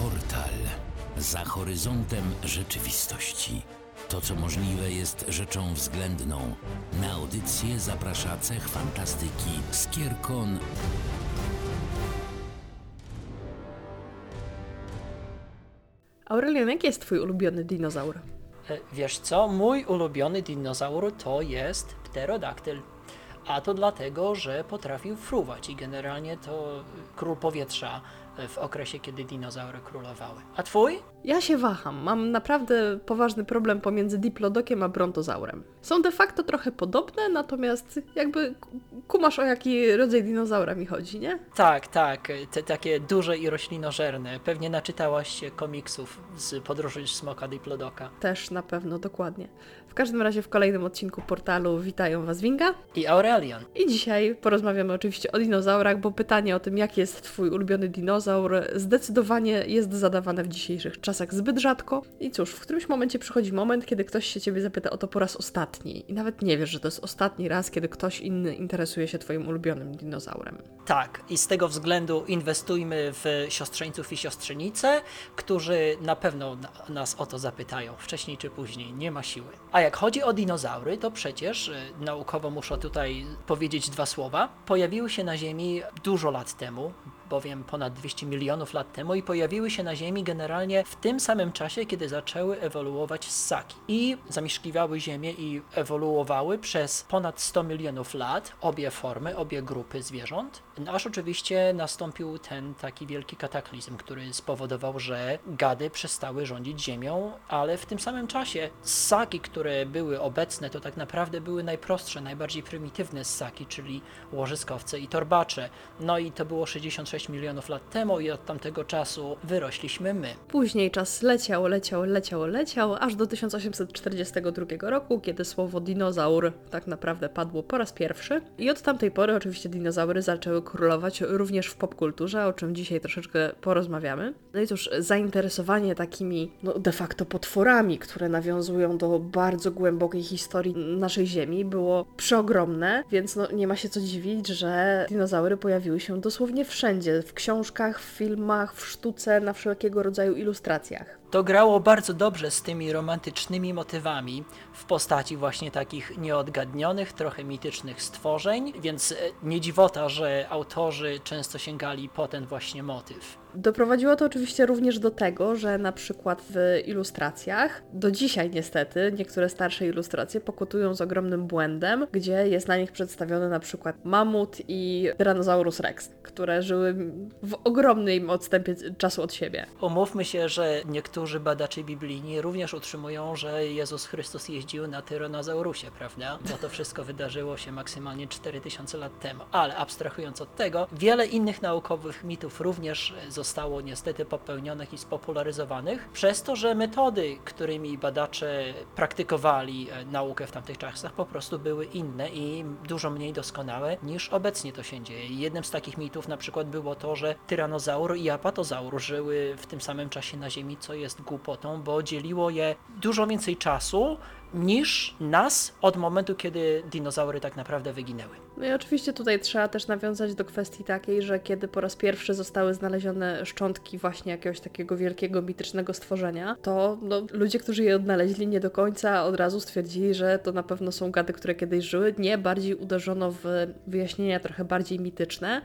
Portal. Za horyzontem rzeczywistości. To, co możliwe, jest rzeczą względną. Na audycję zaprasza cech fantastyki Skierkon Aurelian, jaki jest twój ulubiony dinozaur? E, Wiesz co, mój ulubiony dinozaur to jest pterodaktyl. A to dlatego, że potrafił fruwać i generalnie to król powietrza w okresie, kiedy dinozaury królowały. A twój? Ja się waham. Mam naprawdę poważny problem pomiędzy diplodokiem a brontozaurem. Są de facto trochę podobne, natomiast jakby kumasz o jaki rodzaj dinozaura mi chodzi, nie? Tak, tak, te takie duże i roślinożerne. Pewnie naczytałaś się komiksów z podróży Smoka Diplodoka. Też na pewno, dokładnie. W każdym razie w kolejnym odcinku portalu witają Was Winga I Aurelian. i dzisiaj porozmawiamy oczywiście o dinozaurach, bo pytanie o tym, jaki jest Twój ulubiony dinozaur, zdecydowanie jest zadawane w dzisiejszych czasach zbyt rzadko. I cóż, w którymś momencie przychodzi moment, kiedy ktoś się Ciebie zapyta o to po raz ostatni i nawet nie wiesz, że to jest ostatni raz, kiedy ktoś inny interesuje się Twoim ulubionym dinozaurem. Tak, i z tego względu inwestujmy w siostrzeńców i siostrzenice, którzy na pewno na- nas o to zapytają, wcześniej czy później, nie ma siły. A jak chodzi o dinozaury, to przecież y, naukowo muszę tutaj powiedzieć dwa słowa. Pojawiły się na Ziemi dużo lat temu, bowiem ponad 200 milionów lat temu i pojawiły się na Ziemi generalnie w tym samym czasie, kiedy zaczęły ewoluować ssaki. I zamieszkiwały Ziemię i ewoluowały przez ponad 100 milionów lat obie formy, obie grupy zwierząt, aż oczywiście nastąpił ten taki wielki kataklizm, który spowodował, że gady przestały rządzić Ziemią, ale w tym samym czasie ssaki, które były obecne, to tak naprawdę były najprostsze, najbardziej prymitywne ssaki, czyli łożyskowce i torbacze. No i to było 66 milionów lat temu i od tamtego czasu wyrośliśmy my. Później czas leciał, leciał, leciał, leciał, aż do 1842 roku, kiedy słowo dinozaur tak naprawdę padło po raz pierwszy. I od tamtej pory oczywiście dinozaury zaczęły królować również w popkulturze, o czym dzisiaj troszeczkę porozmawiamy. No i cóż, zainteresowanie takimi no, de facto potworami, które nawiązują do bardzo głębokiej historii naszej Ziemi, było przeogromne, więc no, nie ma się co dziwić, że dinozaury pojawiły się dosłownie wszędzie w książkach, w filmach, w sztuce, na wszelkiego rodzaju ilustracjach. To grało bardzo dobrze z tymi romantycznymi motywami w postaci właśnie takich nieodgadnionych, trochę mitycznych stworzeń, więc e, nie dziwota, że autorzy często sięgali po ten właśnie motyw. Doprowadziło to oczywiście również do tego, że na przykład w ilustracjach, do dzisiaj niestety, niektóre starsze ilustracje pokutują z ogromnym błędem, gdzie jest na nich przedstawiony na przykład mamut i Tyrannosaurus rex, które żyły w ogromnym odstępie czasu od siebie. Umówmy się, że niektórzy badacze biblijni również utrzymują, że Jezus Chrystus jeździł na Tyrannosaurusie, prawda? Bo to wszystko wydarzyło się maksymalnie 4000 lat temu. Ale abstrahując od tego, wiele innych naukowych mitów również zostało niestety popełnionych i spopularyzowanych przez to, że metody, którymi badacze praktykowali e, naukę w tamtych czasach, po prostu były inne i dużo mniej doskonałe niż obecnie to się dzieje. Jednym z takich mitów na przykład było to, że tyranozaur i apatozaur żyły w tym samym czasie na Ziemi, co jest głupotą, bo dzieliło je dużo więcej czasu niż nas od momentu, kiedy dinozaury tak naprawdę wyginęły. No i oczywiście tutaj trzeba też nawiązać do kwestii takiej, że kiedy po raz pierwszy zostały znalezione szczątki właśnie jakiegoś takiego wielkiego, mitycznego stworzenia, to no, ludzie, którzy je odnaleźli, nie do końca od razu stwierdzili, że to na pewno są gady, które kiedyś żyły. Nie, bardziej uderzono w wyjaśnienia trochę bardziej mityczne.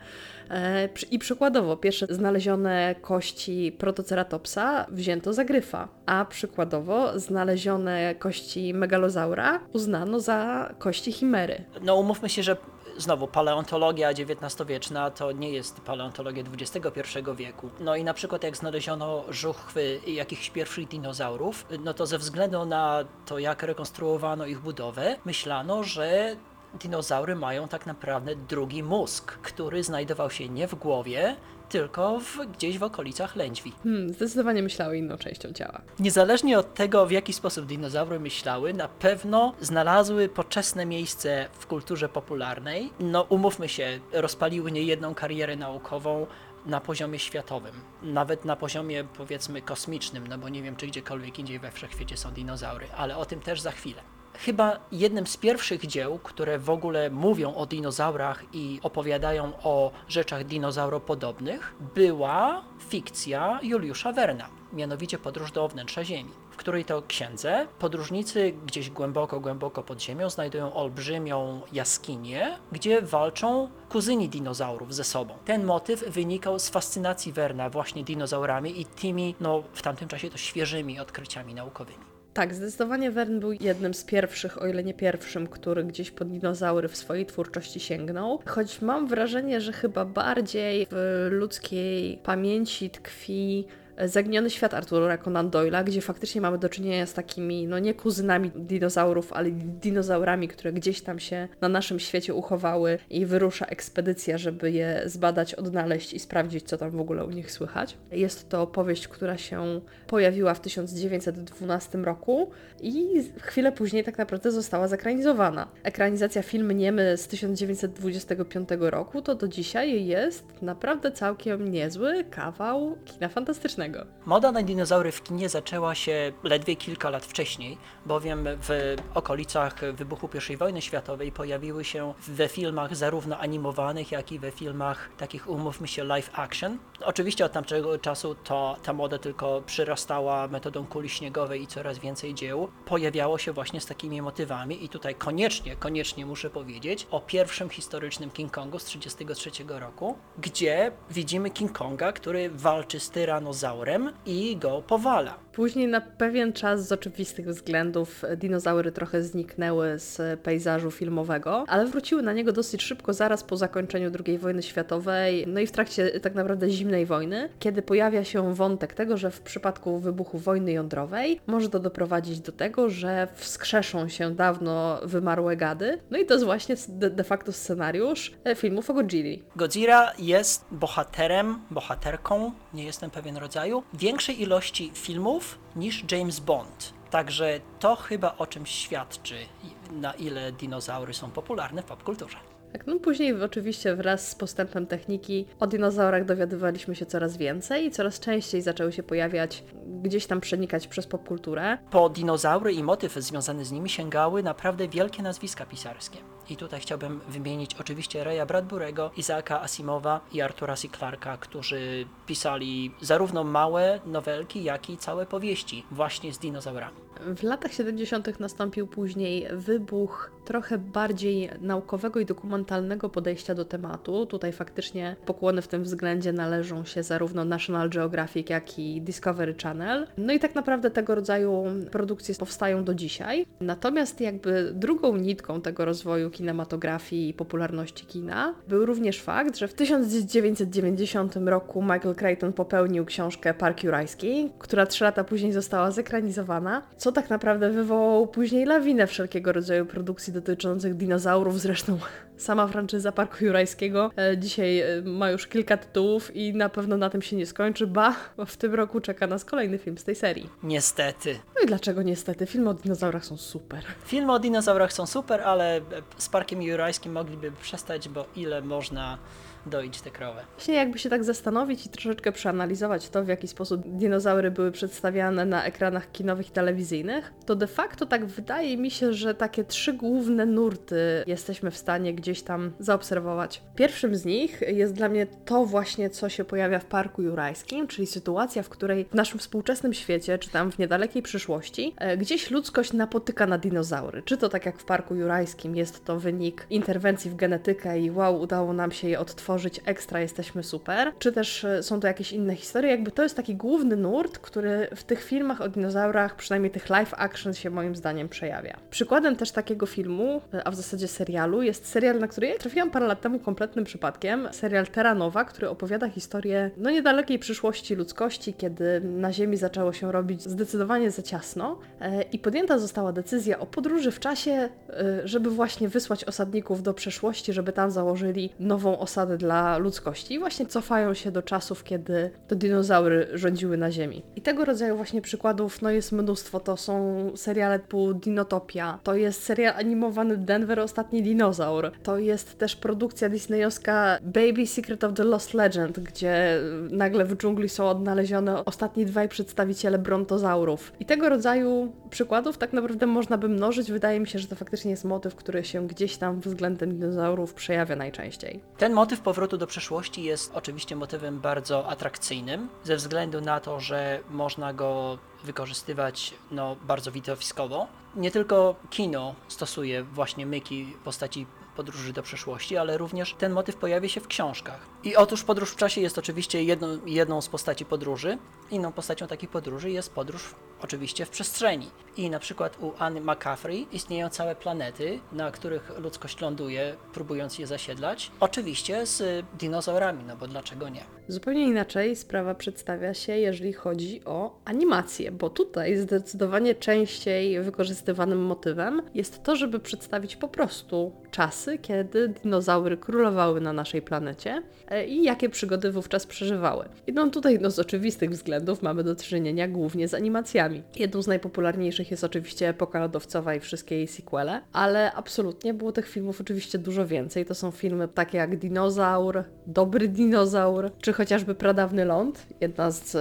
E, I przykładowo, pierwsze znalezione kości protoceratopsa wzięto za gryfa, a przykładowo znalezione kości megalozaura uznano za kości chimery. No umówmy się, że znowu paleontologia XIX-wieczna to nie jest paleontologia XXI wieku. No i na przykład jak znaleziono żuchwy jakichś pierwszych dinozaurów, no to ze względu na to, jak rekonstruowano ich budowę, myślano, że dinozaury mają tak naprawdę drugi mózg, który znajdował się nie w głowie, tylko w, gdzieś w okolicach lędźwi. Hmm, zdecydowanie myślały inną częścią ciała. Niezależnie od tego, w jaki sposób dinozaury myślały, na pewno znalazły poczesne miejsce w kulturze popularnej. No, umówmy się, rozpaliły niejedną karierę naukową na poziomie światowym, nawet na poziomie powiedzmy kosmicznym, no bo nie wiem, czy gdziekolwiek indziej we wszechświecie są dinozaury, ale o tym też za chwilę. Chyba jednym z pierwszych dzieł, które w ogóle mówią o dinozaurach i opowiadają o rzeczach dinozauropodobnych, była fikcja Juliusza Werna, mianowicie Podróż do wnętrza Ziemi, w której to księdze podróżnicy gdzieś głęboko, głęboko pod ziemią znajdują olbrzymią jaskinię, gdzie walczą kuzyni dinozaurów ze sobą. Ten motyw wynikał z fascynacji Werna właśnie dinozaurami i tymi, no w tamtym czasie to świeżymi odkryciami naukowymi. Tak, zdecydowanie Verne był jednym z pierwszych, o ile nie pierwszym, który gdzieś po dinozaury w swojej twórczości sięgnął. Choć mam wrażenie, że chyba bardziej w ludzkiej pamięci tkwi Zaginiony świat Artura Conan Doyle'a, gdzie faktycznie mamy do czynienia z takimi, no nie kuzynami dinozaurów, ale dinozaurami, które gdzieś tam się na naszym świecie uchowały i wyrusza ekspedycja, żeby je zbadać, odnaleźć i sprawdzić, co tam w ogóle u nich słychać. Jest to powieść, która się pojawiła w 1912 roku i chwilę później tak naprawdę została zekranizowana. Ekranizacja filmu Niemy z 1925 roku to do dzisiaj jest naprawdę całkiem niezły kawał kina fantastycznego. Moda na dinozaury w kinie zaczęła się ledwie kilka lat wcześniej, bowiem w okolicach wybuchu I wojny światowej pojawiły się we filmach zarówno animowanych, jak i we filmach takich, umówmy się, live action. Oczywiście od tamtego czasu to, ta moda tylko przyrastała metodą kuli śniegowej i coraz więcej dzieł. Pojawiało się właśnie z takimi motywami i tutaj koniecznie, koniecznie muszę powiedzieć o pierwszym historycznym King Kongu z 1933 roku, gdzie widzimy King Konga, który walczy z tyranozaurem i go powala. Później na pewien czas z oczywistych względów dinozaury trochę zniknęły z pejzażu filmowego, ale wróciły na niego dosyć szybko zaraz po zakończeniu II wojny światowej, no i w trakcie tak naprawdę zimnej wojny, kiedy pojawia się wątek tego, że w przypadku wybuchu wojny jądrowej może to doprowadzić do tego, że wskrzeszą się dawno wymarłe gady. No i to jest właśnie de, de facto scenariusz filmów o Godzilli. Godzilla jest bohaterem, bohaterką, nie jestem pewien rodzaju, większej ilości filmów niż James Bond. Także to chyba o czymś świadczy, na ile dinozaury są popularne w popkulturze. Tak, no później oczywiście wraz z postępem techniki o dinozaurach dowiadywaliśmy się coraz więcej i coraz częściej zaczęły się pojawiać, gdzieś tam przenikać przez popkulturę. Po dinozaury i motyw związany z nimi sięgały naprawdę wielkie nazwiska pisarskie. I tutaj chciałbym wymienić oczywiście Raya Bradburego, Izaaka Asimowa i Artura C. Clarka, którzy pisali zarówno małe nowelki, jak i całe powieści właśnie z dinozaurami. W latach 70. nastąpił później wybuch trochę bardziej naukowego i dokumentalnego podejścia do tematu. Tutaj faktycznie pokłony w tym względzie należą się zarówno National Geographic, jak i Discovery Channel. No i tak naprawdę tego rodzaju produkcje powstają do dzisiaj. Natomiast jakby drugą nitką tego rozwoju kinematografii i popularności kina był również fakt, że w 1990 roku Michael Crichton popełnił książkę Park Jurajski, która trzy lata później została zekranizowana, co tak naprawdę wywołało później lawinę wszelkiego rodzaju produkcji dotyczących dinozaurów. Zresztą sama franczyza Parku Jurajskiego e, dzisiaj e, ma już kilka tytułów i na pewno na tym się nie skończy, ba, w tym roku czeka nas kolejny film z tej serii. Niestety. Dlaczego niestety? Filmy o dinozaurach są super. Filmy o dinozaurach są super, ale z Parkiem Jurajskim mogliby przestać, bo ile można doić te krowy. Właśnie jakby się tak zastanowić i troszeczkę przeanalizować to, w jaki sposób dinozaury były przedstawiane na ekranach kinowych i telewizyjnych, to de facto tak wydaje mi się, że takie trzy główne nurty jesteśmy w stanie gdzieś tam zaobserwować. Pierwszym z nich jest dla mnie to właśnie, co się pojawia w Parku Jurajskim, czyli sytuacja, w której w naszym współczesnym świecie, czy tam w niedalekiej przyszłości, e, gdzieś ludzkość napotyka na dinozaury. Czy to tak jak w Parku Jurajskim jest to wynik interwencji w genetykę i wow, udało nam się je odtworzyć tworzyć ekstra, jesteśmy super, czy też e, są to jakieś inne historie. Jakby to jest taki główny nurt, który w tych filmach o dinozaurach, przynajmniej tych live action się moim zdaniem przejawia. Przykładem też takiego filmu, e, a w zasadzie serialu, jest serial, na który ja trafiłam parę lat temu kompletnym przypadkiem. Serial Terra Nova, który opowiada historię no niedalekiej przyszłości ludzkości, kiedy na Ziemi zaczęło się robić zdecydowanie za ciasno e, i podjęta została decyzja o podróży w czasie, żeby właśnie wysłać osadników do przeszłości, żeby tam założyli nową osadę dla ludzkości. I właśnie cofają się do czasów, kiedy to dinozaury rządziły na Ziemi. I tego rodzaju właśnie przykładów no jest mnóstwo. To są seriale typu Dinotopia, to jest serial animowany Denver Ostatni Dinozaur, to jest też produkcja disneyowska Baby Secret of the Lost Legend, gdzie nagle w dżungli są odnalezione ostatni dwaj przedstawiciele brontozaurów. I tego rodzaju przykładów tak naprawdę można by mnożyć. Wydaje mi się, że to faktycznie jest motyw, który się gdzieś tam względem dinozaurów przejawia najczęściej. Ten motyw powrotu do przeszłości jest oczywiście motywem bardzo atrakcyjnym, ze względu na to, że można go wykorzystywać no, bardzo widowiskowo. Nie tylko kino stosuje właśnie myki w postaci podróży do przeszłości, ale również ten motyw pojawia się w książkach. I otóż podróż w czasie jest oczywiście jedną, jedną z postaci podróży. Inną postacią takiej podróży jest podróż oczywiście w przestrzeni. I na przykład u Anny McCaffrey istnieją całe planety, na których ludzkość ląduje, próbując je zasiedlać. Oczywiście z dinozaurami, no bo dlaczego nie? Zupełnie inaczej sprawa przedstawia się, jeżeli chodzi o animację, bo tutaj zdecydowanie częściej wykorzystywanym motywem jest to, żeby przedstawić po prostu czasy, kiedy dinozaury królowały na naszej planecie i jakie przygody wówczas przeżywały. I no tutaj no, z oczywistych względów mamy do czynienia głównie z animacjami. Jedną z najpopularniejszych jest oczywiście Epoka Lodowcowa i wszystkie jej sequele, ale absolutnie było tych filmów oczywiście dużo więcej. To są filmy takie jak Dinozaur, Dobry Dinozaur, czy chociażby Pradawny Ląd, jedna z,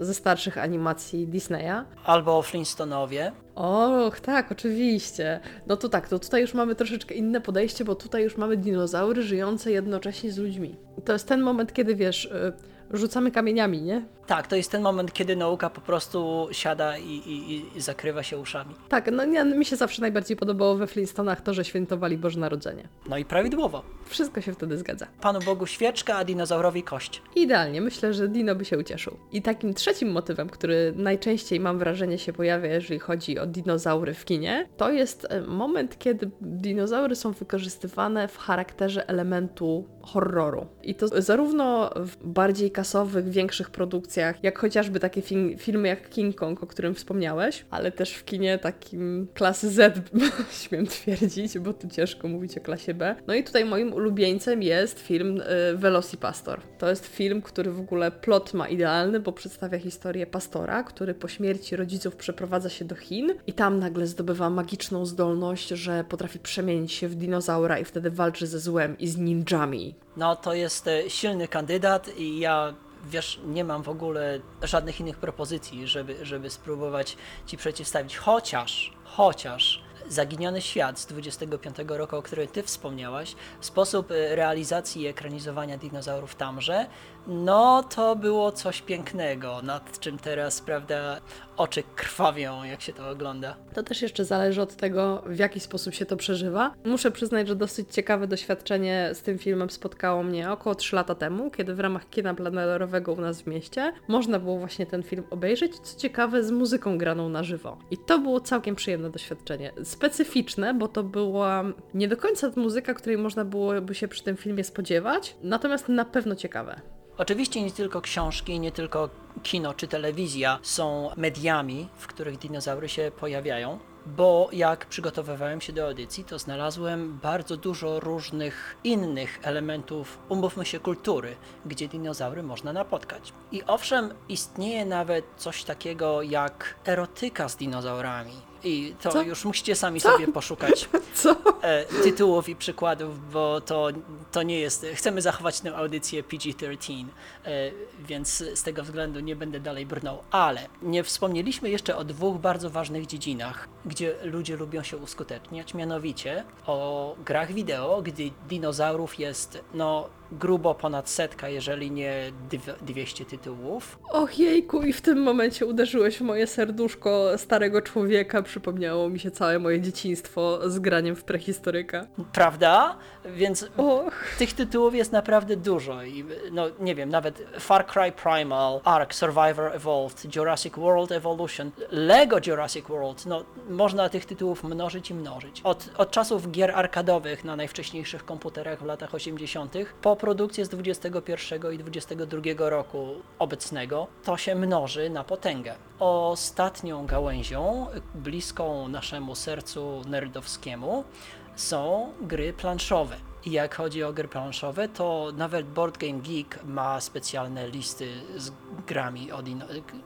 ze starszych animacji Disneya. Albo Flintstonowie. Och, tak, oczywiście. No to tak, to tutaj już mamy troszeczkę inne podejście, bo tutaj już mamy dinozaury żyjące jednocześnie z ludźmi. To jest ten moment, kiedy wiesz, y, rzucamy kamieniami, nie? Tak, to jest ten moment, kiedy nauka po prostu siada i, i, i zakrywa się uszami. Tak, no nie, mi się zawsze najbardziej podobało we Flintstonach to, że świętowali Boże Narodzenie. No i prawidłowo. Wszystko się wtedy zgadza. Panu Bogu świeczka, a dinozaurowi kość. Idealnie, myślę, że Dino by się ucieszył. I takim trzecim motywem, który najczęściej mam wrażenie się pojawia, jeżeli chodzi o dinozaury w kinie, to jest e, moment, kiedy dinozaury są wykorzystywane w charakterze elementu horroru. I to zarówno w bardziej kasowych, większych produkcjach, jak chociażby takie fi filmy jak King Kong, o którym wspomniałeś, ale też w kinie takim klasy Z, śmiem twierdzić, bo tu ciężko mówić o klasie B. No i tutaj moim ulubieńcem jest film y, Velocipastor. To jest film, który w ogóle plot ma idealny, bo przedstawia historię pastora, który po śmierci rodziców przeprowadza się do Chin i tam nagle zdobywa magiczną zdolność, że potrafi przemienić się w dinozaura i wtedy walczy ze złem i z ninjami. No to jest e, silny kandydat i ja wiesz, nie mam w ogóle żadnych innych propozycji, żeby, żeby spróbować ci przeciwstawić. Chociaż, chociaż Zaginiony Świat z 25 roku, o którym ty wspomniałaś, sposób e, realizacji i ekranizowania dinozaurów tamże, no to było coś pięknego, nad czym teraz, prawda, oczy krwawią, jak się to ogląda. To też jeszcze zależy od tego, w jaki sposób się to przeżywa. Muszę przyznać, że dosyć ciekawe doświadczenie z tym filmem spotkało mnie około 3 lata temu, kiedy w ramach kina planerowego u nas w mieście można było właśnie ten film obejrzeć, co ciekawe, z muzyką graną na żywo. I to było całkiem przyjemne doświadczenie. Specyficzne, bo to była nie do końca muzyka, której można byłoby się przy tym filmie spodziewać, natomiast na pewno ciekawe. Oczywiście nie tylko książki, nie tylko kino czy telewizja są mediami, w których dinozaury się pojawiają, bo jak przygotowywałem się do audycji, to znalazłem bardzo dużo różnych innych elementów, umówmy się, kultury, gdzie dinozaury można napotkać. I owszem, istnieje nawet coś takiego jak erotyka z dinozaurami. I to Co? już musicie sami Co? sobie poszukać Co? e, tytułów i przykładów, bo to, to nie jest. Chcemy zachować tę audycję PG-13, e, więc z tego względu nie będę dalej brnął. Ale nie wspomnieliśmy jeszcze o dwóch bardzo ważnych dziedzinach, gdzie ludzie lubią się uskuteczniać, mianowicie o grach wideo, gdy dinozaurów jest no grubo ponad setka, jeżeli nie dw- 200 tytułów. Och jejku, i w tym momencie uderzyłeś w moje serduszko starego człowieka. Przypomniało mi się całe moje dzieciństwo z graniem w prehistoryka. Prawda? Więc Och. tych tytułów jest naprawdę dużo i no nie wiem, nawet Far Cry Primal, Ark, Survivor Evolved, Jurassic World Evolution, Lego Jurassic World, no można tych tytułów mnożyć i mnożyć. Od, od czasów gier arkadowych na najwcześniejszych komputerach w latach 80. po produkcję z 21 i 22 roku obecnego, to się mnoży na potęgę. Ostatnią gałęzią, bliską naszemu sercu nerdowskiemu, są gry planszowe. I jak chodzi o gry planszowe, to nawet Board Game Geek ma specjalne listy z grami,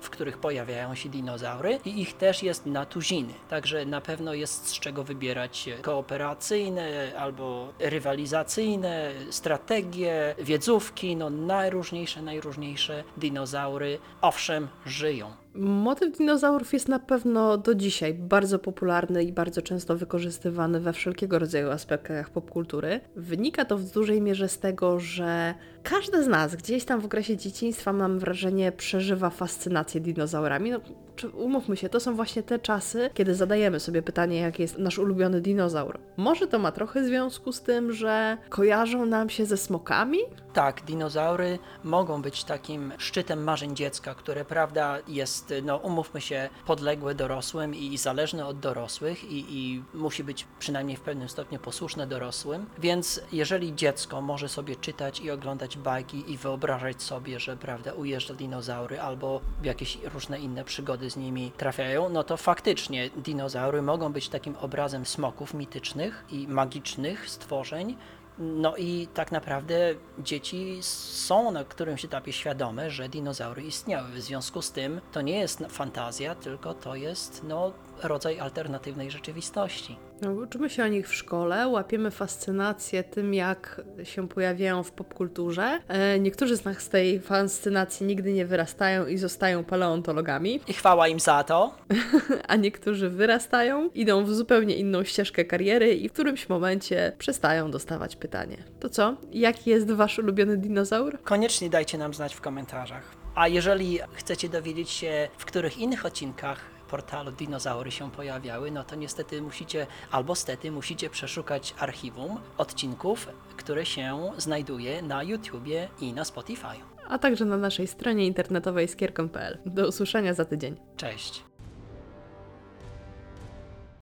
w których pojawiają się dinozaury i ich też jest na tuziny. Także na pewno jest z czego wybierać kooperacyjne albo rywalizacyjne, strategie, wiedzówki, no najróżniejsze, najróżniejsze dinozaury. Owszem, żyją. Motyw dinozaurów jest na pewno do dzisiaj bardzo popularny i bardzo często wykorzystywany we wszelkiego rodzaju aspektach popkultury. Wynika to w dużej mierze z tego, że każdy z nas gdzieś tam w okresie dzieciństwa, mam wrażenie, przeżywa fascynację dinozaurami. No, umówmy się, to są właśnie te czasy, kiedy zadajemy sobie pytanie, jaki jest nasz ulubiony dinozaur. Może to ma trochę związku z tym, że kojarzą nam się ze smokami? Tak, dinozaury mogą być takim szczytem marzeń dziecka, które prawda jest, no umówmy się, podległe dorosłym i zależne od dorosłych i, i musi być przynajmniej w pewnym stopniu posłuszne dorosłym. Więc jeżeli dziecko może sobie czytać i oglądać bajki i wyobrażać sobie, że prawda ujeżdża dinozaury albo jakieś różne inne przygody z nimi trafiają, no to faktycznie dinozaury mogą być takim obrazem smoków mitycznych i magicznych stworzeń, no i tak naprawdę dzieci są na którymś etapie świadome, że dinozaury istniały. W związku z tym to nie jest fantazja, tylko to jest no, rodzaj alternatywnej rzeczywistości. No, uczymy się o nich w szkole, łapiemy fascynację tym, jak się pojawiają w popkulturze. E, niektórzy z nas z tej fascynacji nigdy nie wyrastają i zostają paleontologami, I chwała im za to. a niektórzy wyrastają, idą w zupełnie inną ścieżkę kariery i w którymś momencie przestają dostawać pytanie. To co? Jaki jest wasz ulubiony dinozaur? Koniecznie dajcie nam znać w komentarzach. A jeżeli chcecie dowiedzieć się, w których innych odcinkach portalu dinozaury się pojawiały, no to niestety musicie, albo stety musicie przeszukać archiwum odcinków, które się znajduje na YouTubie i na Spotify. A także na naszej stronie internetowej skierkom.pl. Do usłyszenia za tydzień. Cześć!